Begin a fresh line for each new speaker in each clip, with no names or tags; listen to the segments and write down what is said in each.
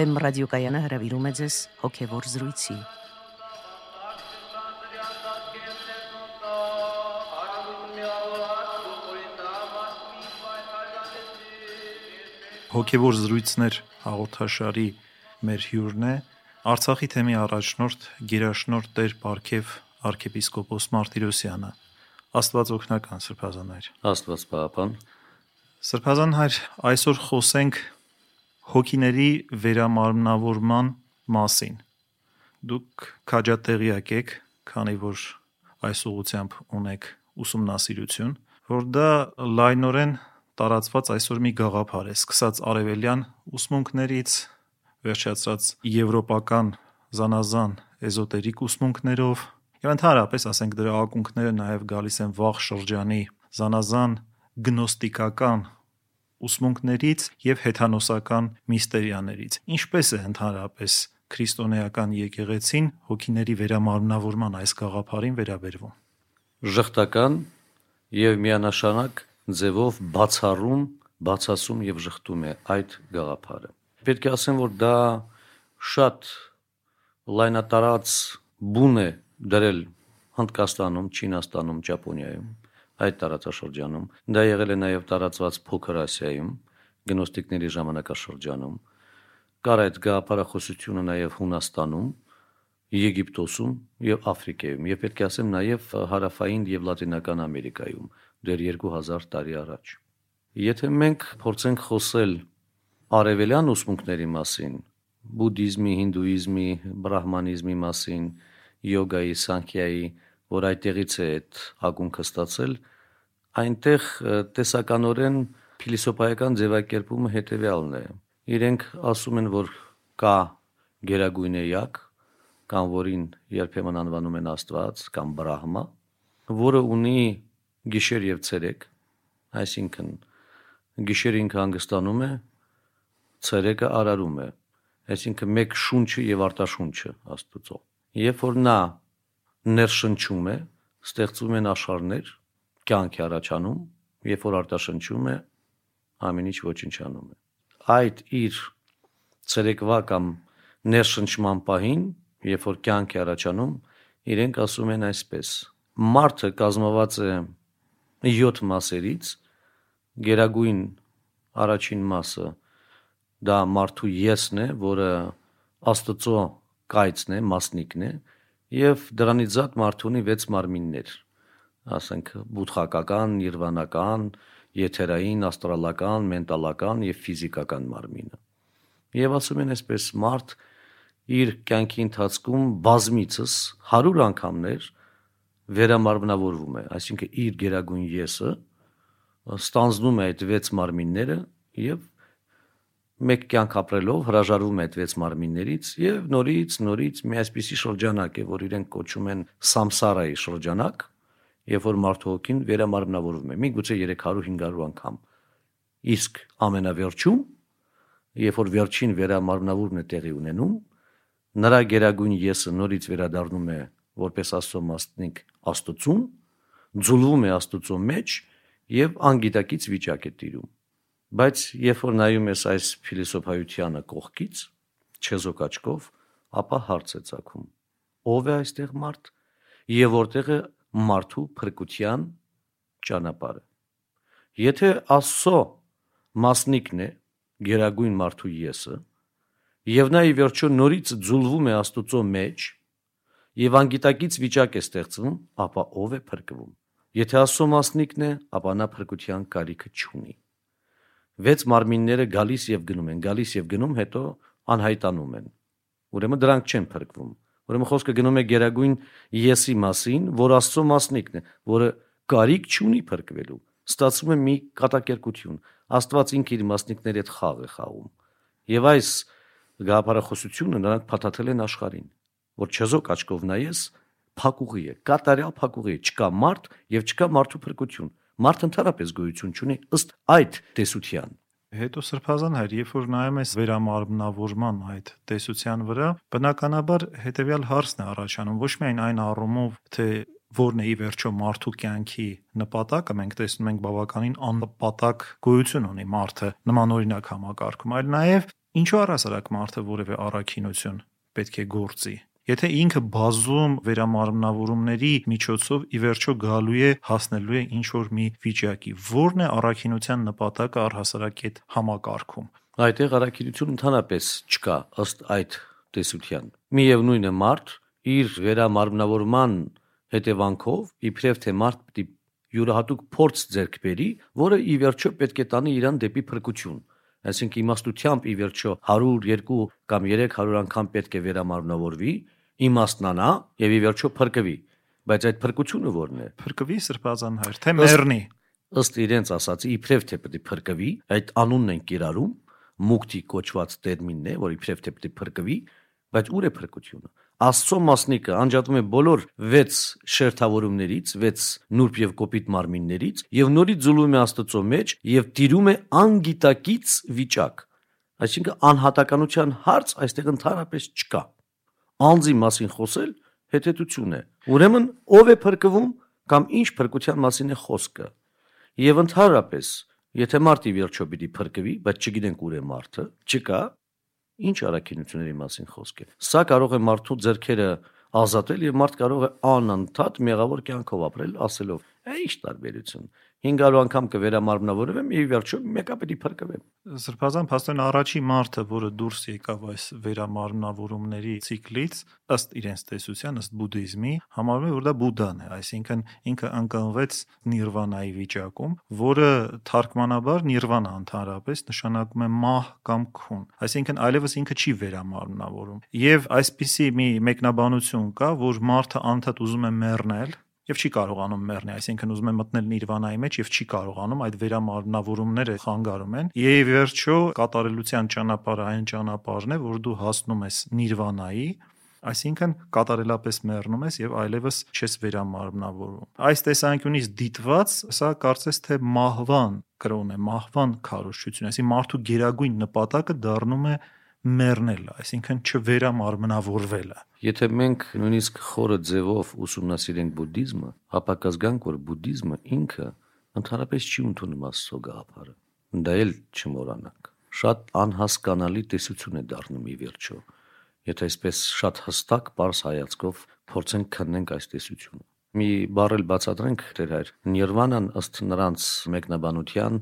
Վեմ ռադիոկայանը հրավիրում է ձեզ հոգևոր զրույցի։
Հոգևոր զրույցներ հաղորդաշարի մեր հյուրն է Արցախի թեմի առաջնորդ Գերաշնորհ Տեր Պարքև arczepiskopos Մարտիրոսյանը։ Աստված օգնական Սրբազան հայր։
Աստված պահապան։
Սրբազան հայր, այսօր խոսենք հոգիների վերամարմնավորման մասին։ Դուք քաջատեղյակ եք, քանի որ այս ուղությամբ ունեք ուսումնասիրություն, որ դա լայնորեն տարածված այսօր մի գաղափար է, սկսած արևելյան ուսմունքներից, վերջացած եվրոպական զանազան էզոտերիկ ուսմունքներով, եւ ընդհանրապես ասենք դրա ակունքները նաեւ գալիս են վաղ շրջանի զանազան գնոստիկական ուսմունքներից եւ հեթանոսական միստերիաներից։ Ինչպես է ընդհանրապես քրիստոնեական եկեղեցին հոգիների վերամարմնավորման այս գաղափարին վերաբերվում։
Ժխտական եւ միանշանակ ձևով բացառում, բացասում եւ շղթում է այդ գաղափարը։ Պետք է ասեմ, որ դա շատ լայնատարած բուն է դրել Հնդկաստանում, Չինաստանում, Ճապոնիայում, այդ տարածաշրջանում։ Դա եղել է նաև տարածված Փոքր Ասիայում, գնոստիկների ժամանակաշրջանում։ Կար այդ գաղափարախոսությունը նաև Հունաստանում, Եգիպտոսում եւ Աֆրիկայում, եւ պետք է ասեմ նաև հարավային եւ լատինական Ամերիկայում դեռ 2000 տարի առաջ։ Եթե մենք փորձենք խոսել արևելյան ուսմունքների մասին, բուդդիզմի, հինդուիզմի, բրահմանիզմի մասին, յոգայի, սանքյայի, որ այդտեղից է այդ ակունքը ստացել, այնտեղ տեսականորեն փիլիսոփայական ձևակերպումը հետեւյալն է։ Իրենք ասում են, որ կա գերագույն էակ, կամ որին երբեմն անվանում են Աստված կամ Բրահմա, որը ունի գիշեր եւ ցերեկ, այսինքն գիշերը ինքը հանգստանում է, ցերեկը արարում է, այսինքն մեկ շունչը եւ արտաշունչը Աստծո։ Երբ որ նա ներշնչում է, ստեղծվում են աշխարհներ, կյանք է առաջանում, երբ որ արտաշնչում է, ամեն ինչ ոչնչանում է։ Այդ իր ցերեկվա կամ ներշնչման պահին, երբ որ կյանք է առաջանում, իրենք ասում են այսպես. մարդը կազմված է 7 մասերից գերագույն առաջին մասը դա մարդու եսն է, որը Աստծո կայծն է, մասնիկն է, եւ դրանից զատ մարդու ունի 6 մարմիններ, ասենք բուդխակական, նիրվանական, եթերային, աստրալական, մենտալական եւ ֆիզիկական մարմինը։ Եվ ասում են այսպես մարդ իր կյանքի ընթացքում բազմիցս 100 անգամներ վերամարմնավորվում է, այսինքն իր գերագույն եսը ստանձնում է այդ 6 մարմինները եւ մեկ կյանք ապրելով հրաժարվում է այդ 6 մարմիններից եւ նորից նորից մի այսպիսի շրջանակ է, որ իրենք կոչում են սամսարայի շրջանակ, երբ որ մարդու հոգին վերամարմնավորվում է, միգուցե 300-500 անգամ։ Իսկ ամենավերջում, երբ որ վերջին վերամարմնավորումն է տեղի ունենում, նրա գերագույն եսը նորից վերադառնում է որպես Աստծո մասնիկ Աստծուն, ձուլվում է Աստծո մեջ եւ անգիտակից վիճակ է տիրում։ Բայց երբ որ նայում ես այս փիլիսոփայությանը կողքից, չեզոք աչքով, ապա հարց է ցակում. ով է այստեղ մարդ եւ որտեղ է մարդու փրկության ճանապարհը։ Եթե Աստծո մասնիկն է, գերագույն մարդու եսը, եւ նա ի վերջո նորից ձուլվում է Աստծո մեջ, եւ անգիտակից վիճակ է ստեղծվում, ապա ով է փրկվում։ Եթե Աստծո մասնիկն է, ապա նա փրկության կարիքը չունի։ Վեց մարմինները գալիս եւ գնում են, գալիս եւ գնում, հետո անհայտանում են։ Ուրեմն դրանք չեն փրկվում։ Ուրեմն խոսքը գնում է Գերագույն Եսի մասին, որ Աստծո մասնիկն է, որը կարիք չունի փրկվելու։ Ստացվում է մի կատակերկություն։ Աստված ինքը իր մասնիկների հետ խաղ է խաղում։ Եվ այս գաղափարախոսությունը նրանք փաթաթել են աշխարհին որ չեզոք աչքով նայես, փակուղի է, կատարյալ փակուղի է, չկա մարդ եւ չկա մարդու փրկություն։ Մարդ ընդհանրապես գոյություն չունի ըստ այդ տեսության։
Հետո սրբազան հայր, երբ որ նայում ես վերամարմնավորման այդ տեսության վրա, բնականաբար հետեւյալ հարցն է առաջանում, ոչ միայն այն առումով, թե որն է ի վերջո մարդու կյանքի նպատակը, մենք տեսնում ենք բավականին աննպատակ գոյություն ունի մարդը նմանօրինակ համակարգում, այլ նաև ինչու առասարակ մարդը որևէ առաքինություն պետք է գործի։ Եթե ինքը բազում վերամարմնավորումների միջոցով ի վերջո գալու է հասնելու է ինչ որ մի վիճակի, ո՞րն է առաքինության նպատակը առհասարակ այդ համակարգում։
Այդտեղ առաքինություն ընդհանրապես չկա ըստ այդ տեսության։ Միևնույնը մարդ իր վերամարմնավորման հետևանքով իբրև թե մարդ պիտի յուրահատուկ փորձ ձեռք բերի, որը ի վերջո պետք է տանի իրան դեպի փրկություն։ Այսինքն իմաստությամբ ի վերջո 100, 2 կամ 300 անգամ պետք է վերամարմնավորվի, իմաստնանա եւ ի վերջո փրկվի։ Բայց այդ փրկությունը ո՞րն է։
Փրկվի սրբազան հայր, թե մեռնի։
Ըստ իրենց ասացի, իբրև թե պետք է փրկվի, այդ անունն են կիրառում, մուկտի կոչված տերմինն է, որ իբրև թե պետք է փրկվի, բայց ուր է փրկությունը։ Աստծո մասնիկը անջատվում է բոլոր 6 շերտավորումներից, 6 նուրբ եւ կոպիտ մարմիններից եւ նորից զուլում է Աստծո մեջ եւ տիրում է անգիտակից վիճակ։ Այսինքն անհատականության հարց այստեղ ընդհանրապես չկա։ Անձի մասին խոսել հետետություն է։ Ուրեմն ով է փրկվում կամ ինչ փրկության մասին է խոսքը։ Եվ ընդհանրապես, եթե մարդի վերջո պիտի փրկվի, բայց չգիտենք ուր է մարդը, չկա, Ինչ առաքինությունների մասին խոսք է։ Սա կարող է մարդու ձեռքերը ազատել եւ մարդ կարող է անընդհատ մեղավոր կյանքով ապրել, ասելով. «Է ինչ տարբերություն։ 500 անգամ կվերամարմնավորվեմ եւ վերջում մեկը պետք է փրկվեմ»։
Սրբազան փաստորեն առաջի մարդը, որը դուրս եկավ այս վերամարմնավորումների ցիկլից, ըստ իրենց տեսության, ըստ բուդդիզմի, համարվում է, որ դա Բուդդան է, այսինքն ինքը ընկնվեց նիրվանայի վիճակում, որը թարգմանաբար նիրվանա ընդհանրապես նշանակում է մահ կամ քուն։ Այսինքն այլևս ինքը չի վերամարմնավորում։ Եվ այսպիսի մի մեկնաբանություն կա, որ մարդը անդադ ուզում է մեռնել եւ չի կարողանում մեռնել, այսինքն ուզում է մտնել նիրվանայի մեջ եւ չի կարողանում, այդ վերամարմնավորումները խանգարում են։ Եվ վերջո կատարելության ճանապարհը այն ճանապարհն է, որ դու հասնում ես նիրվանայի, Այսինքն կատարելապես մեռնում ես եւ այլևս չես վերամարմնավորվում։ Այս տեսանկյունից դիտված, սա կարծես թե մահվան կրոն է, մահվան քարոշչություն, այսինքն մարդու գերագույն նպատակը դառնում է մեռնելը, այսինքն չվերամարմնավորվելը։
Եթե մենք նույնիսկ խորը ձևով ուսումնասիրենք բուդդիզմը, ապա կզգանք, որ բուդդիզմը ինքը ընդհանրապես չի ընդունում Աստծո գաղափարը։ Դա էլ չմոռանանք։ Շատ անհասկանալի տեսություն է դառնում ի վերջո։ Եթե այսպես շատ հստակ, པարս հայացքով փորձենք քննենք այս տեսությունը։ Մի բառել բացատրենք դեր հայր։ Նիրվանան ըստ նրանց մեկնաբանության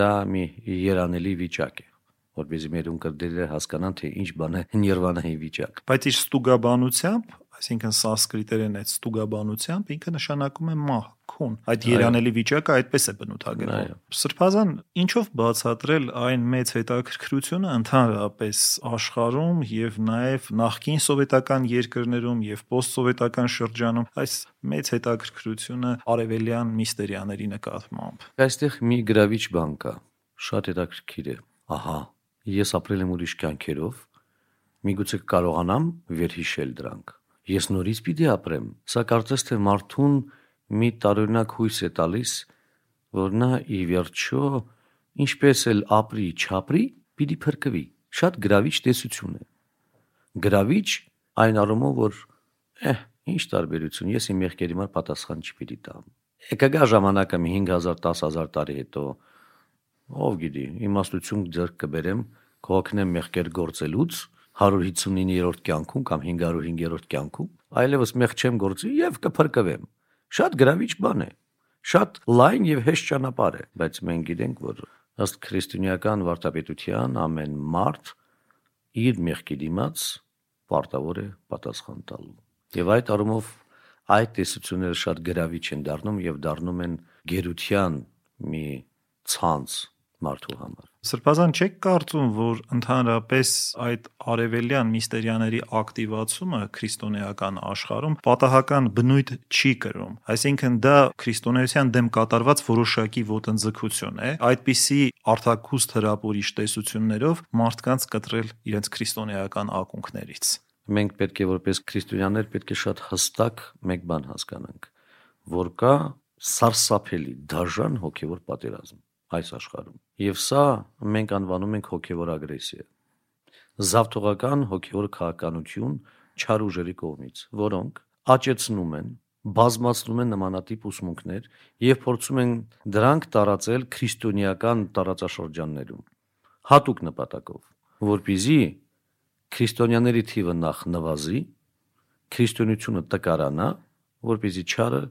դա մի երանելի վիճակ է որպեսզի մեր ունկնդիրները հասկանան թե ինչ բան է նիրվանայի վիճակ։
Բայց իր ստուգաբանությամբ, այսինքն սանսկրիտերեն այդ ստուգաբանությամբ ինքը նշանակում է մահ, քուն։ Այդ երանելի վիճակը այդպես է բնութագրվում։ Սրբազան ինչով բացատրել այն մեծ հետաքրքրությունը ընդհանրապես աշխարհում եւ նաեւ նախկին սովետական երկրներում եւ պոստսովետական շրջանում այս մեծ հետաքրքրությունը արևելյան միստերիաների նկատմամբ։
Այստեղ մի գրավիչ բան կա, շատ հետաքրքիր է։ Ահա, Ես ապրել եմ ուրիշ կյանքերով, միգուցե կարողանամ վերհիշել դրանք։ Ես նորից պիտի ապրեմ։ Սա կարծես թե մարդուն մի տարօրինակ հույս է տալիս, որ նա ի վերջո ինչպես էլ ապրի, չապրի, պիտի փրկվի։ Շատ գրավիչ տեսություն է։ Գրավիչ այն առումով, որ էհ, ինչ տարբերություն, ես իմ մեղքերի համար պատասխան չպիտի տամ։ Եկա ժամանակը մի 5000 10000 տարի հետո ով գիտի, իմաստություն ձեռք կբերեմ, կօգնեմ մեղքեր գործելուց 159-րդ կյանքում կամ 505-րդ կյանքում, այլևս մեղ չեմ գործի եւ կփրկվեմ։ Շատ գրավիչ բան է։ Շատ լայն եւ հեշտ ճանապարհ է, բայց մենք գիտենք, որ ըստ քրիստոնեական վարդապետության ամեն մարդ իր մեղքի դիմաց պարտավոր է պատասխան տալու։ Եվ այդ առումով այդ տեսությունները շատ գրավիչ են դառնում եւ դառնում են գերության մի ցանց մարդու համար։
Սրբազան չեք կարծում, որ ընդհանրապես այդ արևելյան միստերիաների ակտիվացումը քրիստոնեական աշխարհում պատահական բնույթ չի կրում։ Այսինքն դա քրիստոնեության դեմ կատարված որոշակի ոտնձգություն է։ Այդպիսի արտակուստ հրապուրիչ տեսություններով մարդկանց կտրել իրենց քրիստոնեական ակունքներից։
Մենք պետք է որպես քրիստոնյաներ պետք է շատ հստակ մեկ բան հասկանանք, որ կա սարսափելի դաժան հոգևոր պատերազմ այս աշխարհում։ Եվ սա մենք անվանում ենք հոգևոր ագրեսիա։ Զավթողական հոգևոր քաղաքականություն չար ուժերի կողմից, որոնք աճեցնում են, բազմացնում են նմանատիպ ուսմունքներ եւ փորձում են դրանք տարածել քրիստոնեական տարածաշրջաններում հատուկ նպատակով որբիզի քրիստոնյաների թիվը նախ նվազի, քրիստոնեությունը տկարանա, որբիզի չարը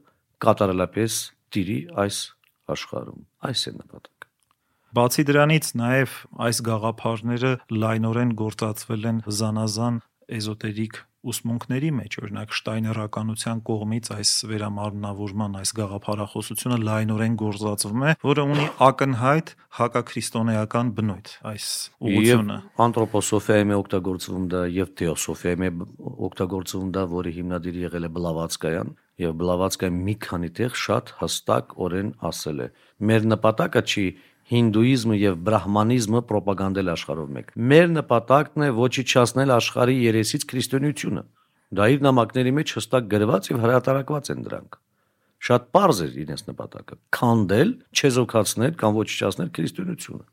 կատարելապես տիրի այս աշխարհում։ Այս է նպատակը։
Բացի դրանից նաև այս գաղափարները լայնորեն գործածվել են զանազան էզոտերիկ ուսմունքների մեջ, օրինակ շտայներականության կողմից այս վերամարմնավորման այս գաղափարախոսությունը լայնորեն գործածվում է, որը ունի ակնհայտ հակաքրիստոնեական բնույթ այս ուղությունը։
Եվ անթրոպոսոֆիայում է օգտագործվում դա եւ թեոսոֆիայում է օգտագործվում դա, որի հիմնադիր եղել է Բլավատսկայան, եւ Բլավատսկայի մի քանի տեղ շատ հստակ օրեն ասել է. մեր նպատակը չի հինդուիզմը եւ բրահմանիզմը ռոպագանդել աշխարհով մեկ։ Մեր նպատակն է ոչիչացնել աշխարհի երեսից քրիստոնեությունը։ Դա իր նամակների մեջ հստակ գրված եւ հրատարակված են դրանք։ Շատ པարզ էր իրենց նպատակը՝ քանդել, չեզոքացնել կամ ոչիչացնել քրիստոնեությունը։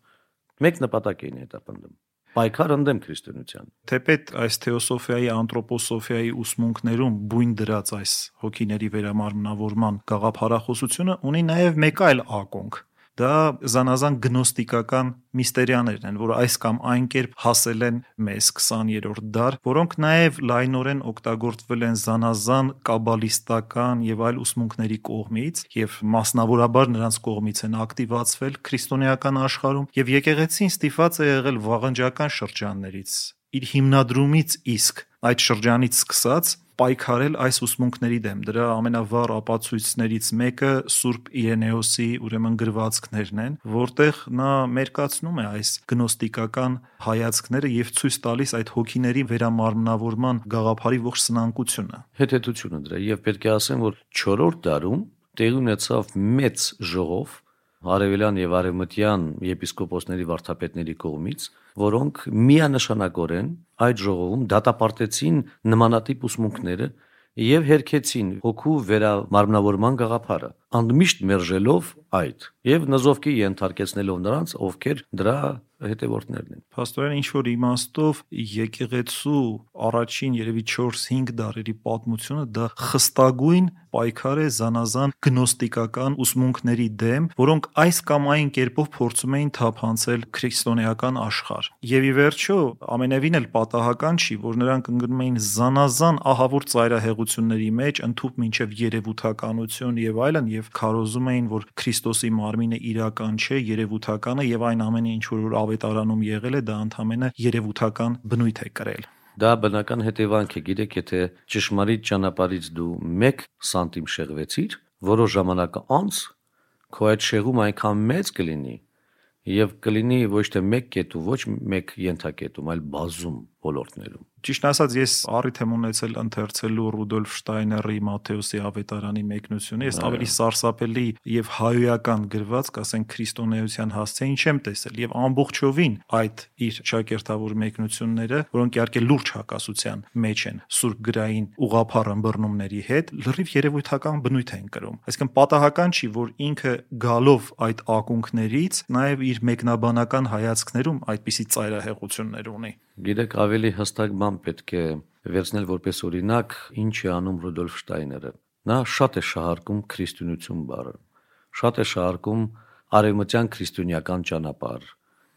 Մեկ նպատակ էին հետապնդում պայքար ընդդեմ քրիստոնեության։
Թեպետ այս թեոսոֆիայի, անթրոպոսոֆիայի ուսմունքներում բույն դրած այս հոգիների վերամարմնավորման գաղափարախոսությունը ունի նաև մեկ այլ ակոնք, դա զանազան գնոստիկական միստերիաներն են, որ այս կամ այն կերպ հասել են մեզ 20-րդ դար, որոնք նաև լայնորեն օգտագործվել են զանազան կաբալիստական եւ այլ ուսմունքների կողմից եւ մասնավորաբար նրանց կողմից են ակտիվացվել քրիստոնեական աշխարհում եւ եկեղեցին ստիփած է եղել վաղնջական շրջաններից իր հիմնադրումից իսկ այդ շրջանից սկսած պայքարել այս ուսմունքների դեմ։ Դրա ամենավառ ապացույցներից մեկը Սուրբ Իրենեոսի ուրեմն գրվածքներն են, որտեղ նա մերկացնում է այս գնոստիկական հայացքները եւ ցույց տալիս այդ հոգիների վերամարմնավորման գաղափարի ողջ սնանկությունը։
Հետետությունը դրա եւ պետք է ասեմ, որ 4-րդ դարում տեղի ունեցավ մեծ ժողով արևելյան եւ արևմտյան եպիսկոպոսների վարդապետների կողմից, որոնք միանշանակորեն այդ ժողովում դատապարտեցին նմանատիպ ուսմունքները եւ հերքեցին հոգու վերամարմնավորման գաղափարը անդմիշտ մերժելով այդ եւ նզովքի ենթարկեցնելով նրանց ովքեր դրա հետևորդներն են
Փաստորեն ինչ որ իմաստով եկեղեցու առաջին երևի 4-5 դարերի պատմությունը դա խստագույն պայքար է զանազան գնոստիկական ուսմունքների դեմ, որոնք այս կամ այն կերպով փորձում էին թափանցել քրիստոնեական աշխարհ։ Եվ ի վերջո ամենևին էլ պատահական չի, որ նրանք ընկնում էին զանազան ահավոր ծայրահեղությունների մեջ, ընդཐུպ մինչև երևութականություն եւ այլն, եւ քարոզում էին, որ Քրիստոսի մարմինը իրական չէ, երևութական է եւ այն ամենը ինչ որ ավետարանում եղել է, դա ընդհանրապես երևութական բնույթ է կրել։
Դա բնական հետևանք է, գիտեք, եթե ճշմարիտ ճանապարից դու 1 սանտիմ շեղվեցիր, որոշ ժամանակ անց քո այդ շեղում այնքան մեծ կլինի, եւ կլինի ոչ թե մեկ կետու, ոչ մեկ յենթակետում, այլ բազում ոլորտներում։
Ճիշտ ասած, ես առիթ եմ ունեցել ընթերցելու Ռուդոլֆ Շտայների Մատթեոսի ավետարանի մեկնությունը։ Ես ավելի սարսափելի եւ հայոյական գրված, կասենք քրիստոնեության հասցեին չեմ տեսել եւ ամբողջովին այդ իր շակերտավոր մեկնությունները, որոնք իհարկե լուրջ հակասության մեջ են Սուրբ գրային ուղափառ ըմբռնումների հետ, լրիվ երևույթական բնույթ են կրում։ Այսինքն պատահական չի, որ ինքը գալով այդ ակունքներից նաեւ իր մեկնաբանական հայացքներում այդպիսի ծայրահեղություններ ունի։
Գիտեք, ավելի հստակ բան պետք է վերցնել որպես օրինակ, ինչ է անում Ռուդոլֆ Շտայները։ Նա շատ է շահարկում քրիստոնեություն բառը։ Շատ է շահարկում արևմտյան քրիստոնեական ճանապարհ։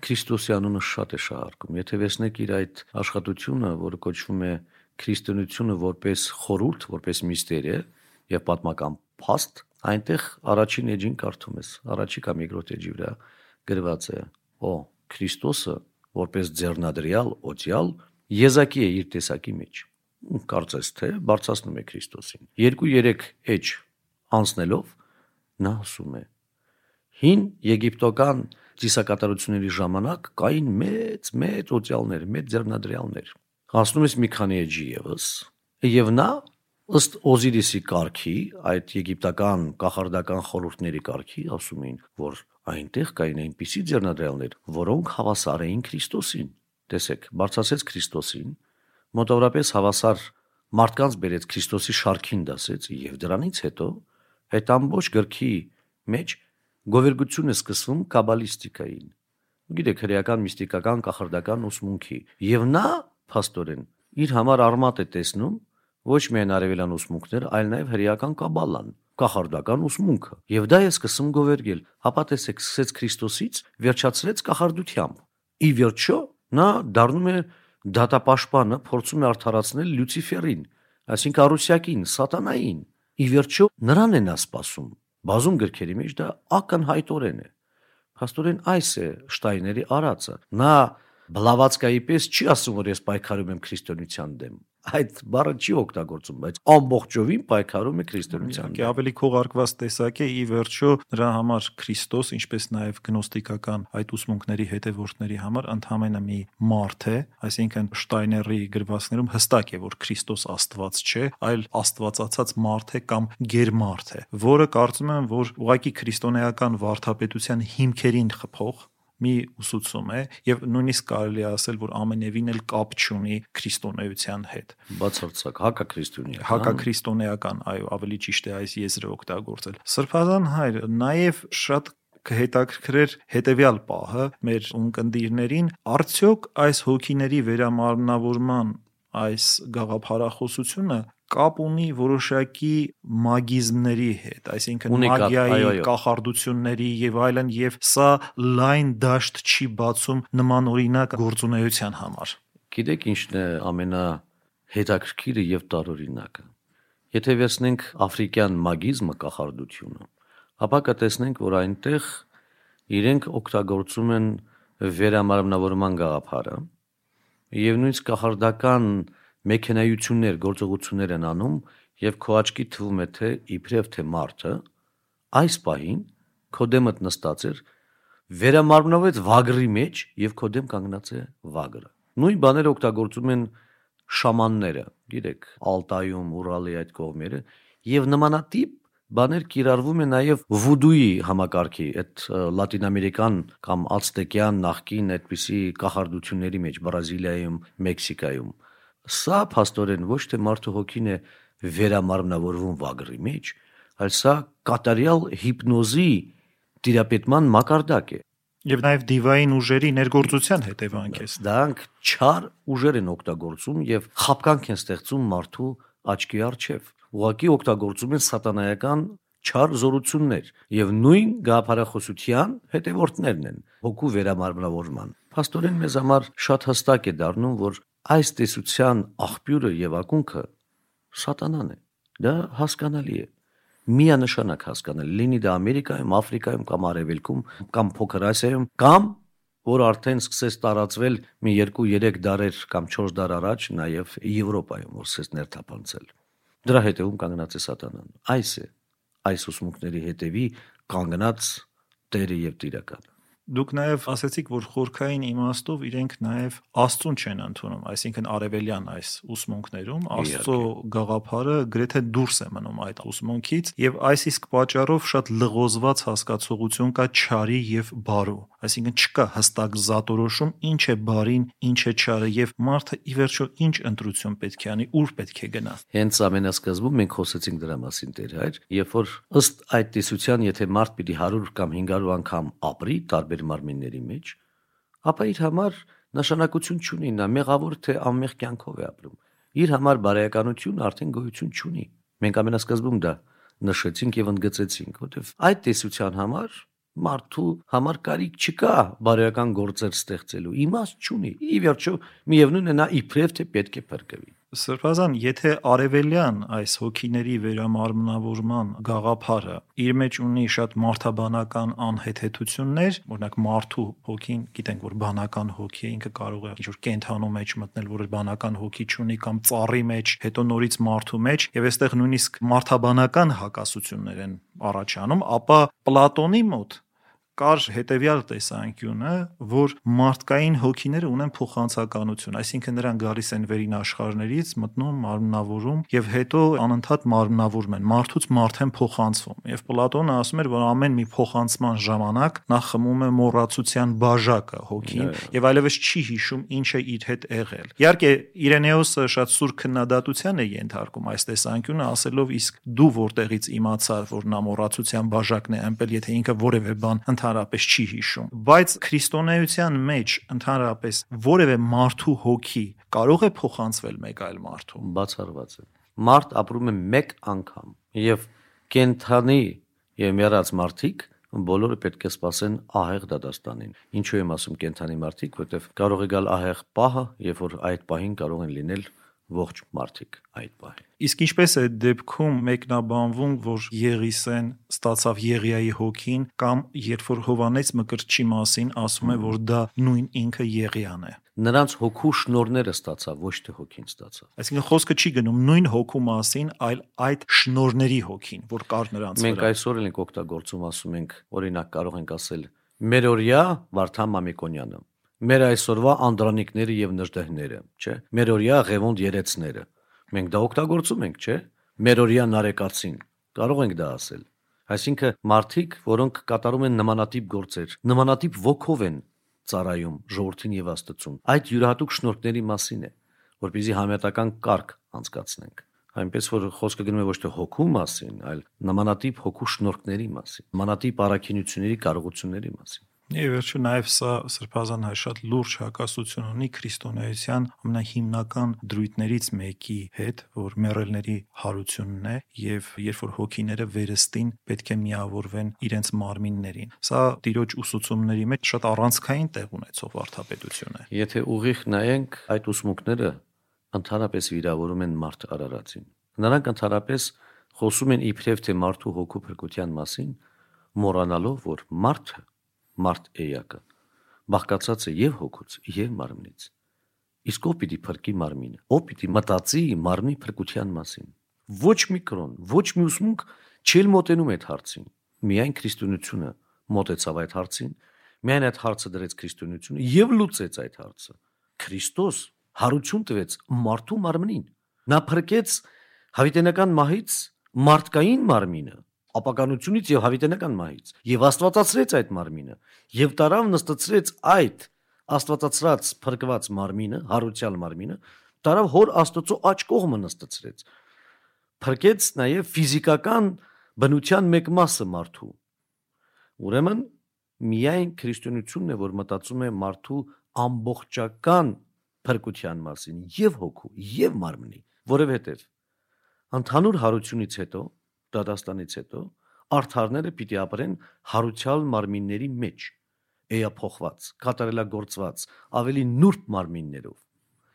Քրիստոսի անունը շատ է շահարկում։ Եթե վերցնեք իր այդ աշխատությունը, որը կոչվում է քրիստոնեությունը որպես խորուրդ, որպես միստերիա եւ պատմական փաստ, այնտեղ առաջին էջին կարդում ես, առաջի կամ երկրորդ էջի վրա գրված է. «Օ Քրիստոսը որպես ձեռնադրյալ օծյալ եզակի է իր տեսակի մեջ կարծես թե բարձրացնում է Քրիստոսին 2-3 էջ անցնելով նա ասում է. Հին եգիպտական ծիսակատարությունների ժամանակ կային մեծ մեծ օծյալներ, մեծ ձեռնադրյալներ։ Հասնում ես մի քանի էջի եւս, եւ նա ըստ Օզիրիսի կարգի, այդ եգիպտական կախարդական խորհուրդների կարգի ասում էին, որ այնտեղ կային այնպիսի ձեռնադրյալներ, որոնք հավասար էին Քրիստոսին։ Տեսեք, բարձրացեց Քրիստոսին, մոտավորապես հավասար մարդկանց բերեց Քրիստոսի շարքին դասեց եւ դրանից հետո այդ ամբողջ գրքի մեջ գովերգություն է սկսվում կաբալիստիկային։ Գիտեք, հրեական միստիկական կախարդական ուսմունքի եւ նա փաստորեն իր համար արմատ է տեսնում ոչ միայն արևելյան ուսմունքները, այլ նաև հրեական կաբալան կախարդական ուսմունքը եւ դա է սկսում գովերգել հապա տեսեք սկսեց Քրիստոսից վերջացրեց կախարդությամբ ի վերջո նա դառնում է դատապաշտպանը փորձում է արդարացնել Լյուցիֆերին այսինքն Արուսյակին սատանային ի վերջո նրան են ասպասում բազում գրքերի մեջ դա ակնհայտորեն է Փաստորեն այս է Շտայների արածը։ Նա Բլավացկայի պես չի ասում, որ ես պայքարում եմ քրիստոնեության դեմ, այդ բառը չի օգտագործում, բայց ամբողջովին պայքարում է քրիստոնեության։
Իհարկե ավելի քողարկված տեսակ է ի վերջո նրա համար Քրիստոս, ինչպես նաև գնոստիկական այդ ուսմունքների հետևորդների համար ընդհանրապես մի մարդ է, այսինքն Շտայների գրվածներում հստակ է, որ Քրիստոս Աստված չէ, այլ Աստվածացած մարդ է կամ գերմարդ է, որը կարծում եմ, որ ուղղակի քրիստոնեական վարդապետության հիմքերին խփող մի ուսուցում է եւ նույնիսկ կարելի է ասել, որ ամենևին էլ կապ չունի քրիստոնեության հետ։
Բացարձակ հակաքրիստոնեական։
Հակաքրիստոնեական, այո, ավելի ճիշտ է այս եզրը օգտագործել։ Սրբազան հայր նաև շատ կհետաքրքրեր հետևյալ պահը մեր ունկնդիրներին. Արդյոք այս հոգիների վերամարմնավորման այս գաղափարախոսությունը կապ ունի որոշակի մագիզմների հետ, այսինքն մագիայի, կախարդությունների եւ այլն եւ սա լայն դաշտ չի բացում նման օրինակ գործունեության համար։
Գիտեք ինչն է ամենա հետաքրքիրը եւ տարօրինակը։ Եթե վերցնենք աֆրիկյան մագիզմը կախարդությունը, ապա կտեսնենք, որ այնտեղ իրենք օգտագործում են վերամարմնավորման գաղափարը եւ նույնիսկ կախարդական մեքենայություններ, գործողություններ են անում եւ քո աչքի թվում է թե իբրև թե մարդը այս պահին քո դեմդ նստած էր վերամարմնովեց վագրի մեջ եւ քո դեմ կանգնած է վագրը նույն բաները օգտագործում են շամանները գիտեք ալտայում ուրալի այդ կողմերը եւ նմանատիպ բաներ կիրառվում է նաև վուդուի համակարգի, այդ լատինամերիկան կամ ացտեկյան նախկին այդպիսի կախարդությունների մեջ Բրազիլիայում, Մեքսիկայում։ Սա փաստորեն ոչ թե մարդու հոգին է վերամարմնավորվում վագրի մեջ, այլ սա կատարյալ հիպնոզի տիրապետման մակարդակ է։
Եվ նաև դիվային ուժերի ներգործության հետևանք է։
Դրանք չար ուժեր են օգտագործում եւ խապկանք են ստեղծում մարդու աչքի առջև։ Ուղղակի օգտագործում են սատանայական չար զորություններ եւ նույն գաղափարախոսության հետևորդներն են հոգու վերամարմնավորման։ Փաստորեն մեզ համար շատ հստակ է դառնում, որ այս տեսության աղբյուրը եւ ակունքը սատանան է։ Դա հասկանալի է միանշանակ հասկանալի լինի դա Ամերիկայում, Աֆրիկայում կամ Արևելքում կամ Փոքր Ասիայում կամ որ արդեն սկսեց տարածվել մի 2-3 դարեր կամ 4 դար առաջ նաև Եվրոպայում որ սկսեց ներթափանցել։ Դրա հետևում կանգնած է սատանան։ Այս է այս ուսմունքների հետևի կանգնած Տերը եւ Տիրակալը։
Դուք նաև ասացիք, որ խորքային իմաստով իրենք նաև Աստծուն չեն ընդունում, այսինքն արևելյան այս ուսմունքներում Աստծո գաղափարը գրեթե դուրս է մնում այդ ուսմունքից եւ այս իսկ պատճառով շատ լղոզված հասկացողություն կա չարի եւ բարու, այսինքն չկա հստակ զատորոշում ինչ է բարին, ինչ է չարը եւ մարդը ի վերջո ինչ ընտրություն պետք է անի, ուր պետք է գնա։
Հենց ամենասկզբում մենք խոսեցինք դրա մասին Տեր հայր, երբ որ ըստ այդ տեսության, եթե մարդ պիտի 100 կամ 500 անգամ ապրի, տարբեր մարմինների մեջ, ապա իր համար նշանակություն չունի նա մեղավոր թե անմեղ կյանքով է ապրում։ Իր համար բարոյականություն արդեն գոյություն չունի։ Մենք ամենասկզբում դա նշեցինք եւ ընդգծեցինք, որովհետեւ այդ տեսության համար մարդու համար կարիք չկա բարոյական գործեր ստեղծելու։ Իմաստ չունի։ Ի վերջո միևնույնն է նա իբրև թե պետք է փրկվի։
Սրբազան, եթե արևելյան այս հոգիների վերամարմնավորման գաղափարը իր մեջ ունի շատ մարդաբանական անհեթեթություններ, օրինակ մարդու հոգին, գիտենք որ բանական հոգի է, ինքը կարող է ինչ-որ կենթանու մեջ մտնել, որ բանական հոգի չունի կամ ծառի մեջ, հետո նորից մարդու մեջ, եւ այստեղ նույնիսկ մարդաբանական հակասություններ են առաջանում, ապա Պլատոնի մոտ կար հետևյալ տեսանկյունը, որ մարդկային հոգիները ունեն փոխանցականություն, այսինքն նրանք գալիս են վերին աշխարհներից, մտնում մարմնավորում եւ հետո անընդհատ մարմնավորում են, մարդուց մարդ են փոխանցվում։ Եվ Պլատոնը ասում էր, որ ամեն մի փոխանցման ժամանակ նա խմում է մոռացության բաժակը հոգին եւ այլևս չի հիշում ինչ է իր հետ եղել։ Իհարկե Իրենեոսը շատ սուր քննադատության է ենթարկում այս տեսանկյունը, ասելով իսկ դու որտեղից իմացար, որ նա մոռացության բաժակն է, ամպել եթե ինքը որևէ բան ընդհանրապես չի հիշում, բայց քրիստոնեության մեջ ընդհանրապես որևէ մարդու հոգի կարող է փոխանցվել մեկ այլ մարդու։
Բացառված է։ Մարդ ապրում է մեկ անգամ եւ կենթանի եւ մեռած մարդիկ բոլորը պետք է սпасեն ահեղ դատաստանին։ Ինչու եմ ասում կենթանի մարդիկ, որովհետև կարող է գալ ահեղ պահը, երբ որ այդ պահին կարող են լինել ողջ մարդիկ այդ պահին։
Իսկ ինչպես է դեպքում մեկնաբանվում, որ Եղիսեն ստացավ Եղիայի հոգին կամ երբ որ Հովանես Մկրտչի մասին ասում է, որ դա նույն ինքը Եղիան է։
Նրանց հոգու շնորները ստացավ, ոչ թե հոգին ստացավ։
Այսինքն խոսքը չի գնում նույն հոգու մասին, այլ այդ շնորների հոգին, որ կար նրանց
Մենք
վրա։
այսօր էլ ենք օգտագործում, ասում ենք, օրինակ կարող ենք ասել Մերորիա Վարդան Մամիկոնյանը մեր այսօրվա անդրանիկները եւ նժդեհները, չէ։ Մերորիա Ղևոնդ երեցները։ Մենք դա օգտագործում ենք, չէ։ Մերորիա Նարեկացին։ Կարող ենք դա ասել։ Այսինքն մարդիկ, որոնք կատարում են նմանատիպ գործեր, նմանատիպ ոգով են ծառայում ժողովրդին եւ Աստծուն։ Այդ յուրահատուկ շնորհքների մասին է, որբիզի համետական կարգ անցկացնենք այնպես որ խոսքը գնում է ոչ թե հոգու մասին, այլ նմանատիպ հոգու շնորհքների մասին, նմանատիպ առաքինությունների կարողությունների մասին։
Եվ վերջը նաև սա սրբազան հայ շատ լուրջ հակասություն ունի քրիստոնեության ամենահիմնական դրույթներից մեկի հետ, որ մեռելների հարությունն է եւ երբ որ հոգիները վերստին պետք է միավորվեն իրենց մարմիններին։ Սա տիրոջ ուսուցումների մեջ շատ առանցքային տեղ ունեցող վարդապետություն է։
Եթե ուղիղ նայենք, այդ ուսմունքները ընդհանրապես վիրավորում են մարդ արարածին։ Նրանք ընդհանրապես խոսում են իբրև թե մարդու հոգու փրկության մասին, մոռանալով, որ մարդը մարդ էակը բաղկացած է եւ հոգուց եւ մարմնից իսկ ով պիտի փրկի մարմինը ով պիտի մտածի մարմնի փրկության մասին ոչ մի կրոն ոչ մի ուսմունք չել մոտենում այդ հարցին միայն քրիստոնեությունը մոտեցավ այդ հարցին միայն այդ հարցը դրեց քրիստոնեությունը եւ լուծեց այդ հարցը քրիստոս հարություն տվեց մարդու մարմնին նա փրկեց հավիտենական մահից մարդկային մարմինը ապականությունից եւ հավիտենական մահից եւ աստվածացրեց այդ մարմինը եւ տարավ նստեցրեց այդ աստվածացրած փրկված մարմինը հարուցյալ մարմինը տարավ հոր աստծո աչ կողմը նստեցրեց փրկեց նաեւ ֆիզիկական բնության մեկ մասը մարդու ուրեմն միայն քրիստոնեությունն է որ մտածում է մարդու ամբողջական փրկության մասին եւ հոգու եւ մարմնի որովհետեւ ընդհանուր հարությունից հետո դատաստանից հետո արթարները պիտի ապրեն հարուցյալ մարմինների մեջ էափոխված, կատարելագործված, ավելի նուրբ մարմիններով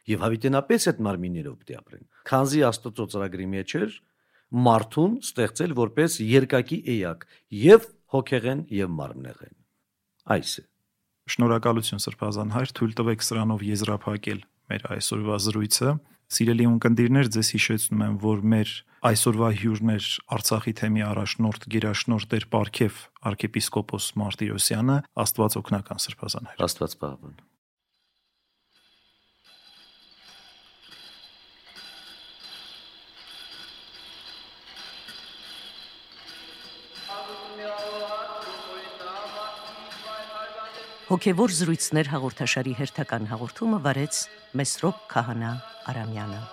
եւ հավիտենապես այդ մարմիններով պիտի ապրեն։ Քանզի Աստծո ծրագրի մեջ էր մարդուն ստեղծել որպես երկակի էակ եւ հոգեղեն եւ մարմնեղեն։ Այս է։
Շնորհակալություն Սրբազան հայր, թույլ տվեք սրանով եզրափակել մեր այսօրվա զրույցը։ Սիրելի ունկնդիրներ, ձեզ հիշեցնում եմ, որ մեր այսօրվա հյուրն էր Արցախի թեմի առաջնորդ Գերաշնորհ Տեր Պարքև arczepiskopos Մարտիրոսյանը, Աստված օգնական սրբազան հայր։
Աստված պահապան։
Հոգևոր զրույցներ հաղորդաշարի հերթական հաղորդումը վարեց Մեսրոպ Քահանա Արամյանը։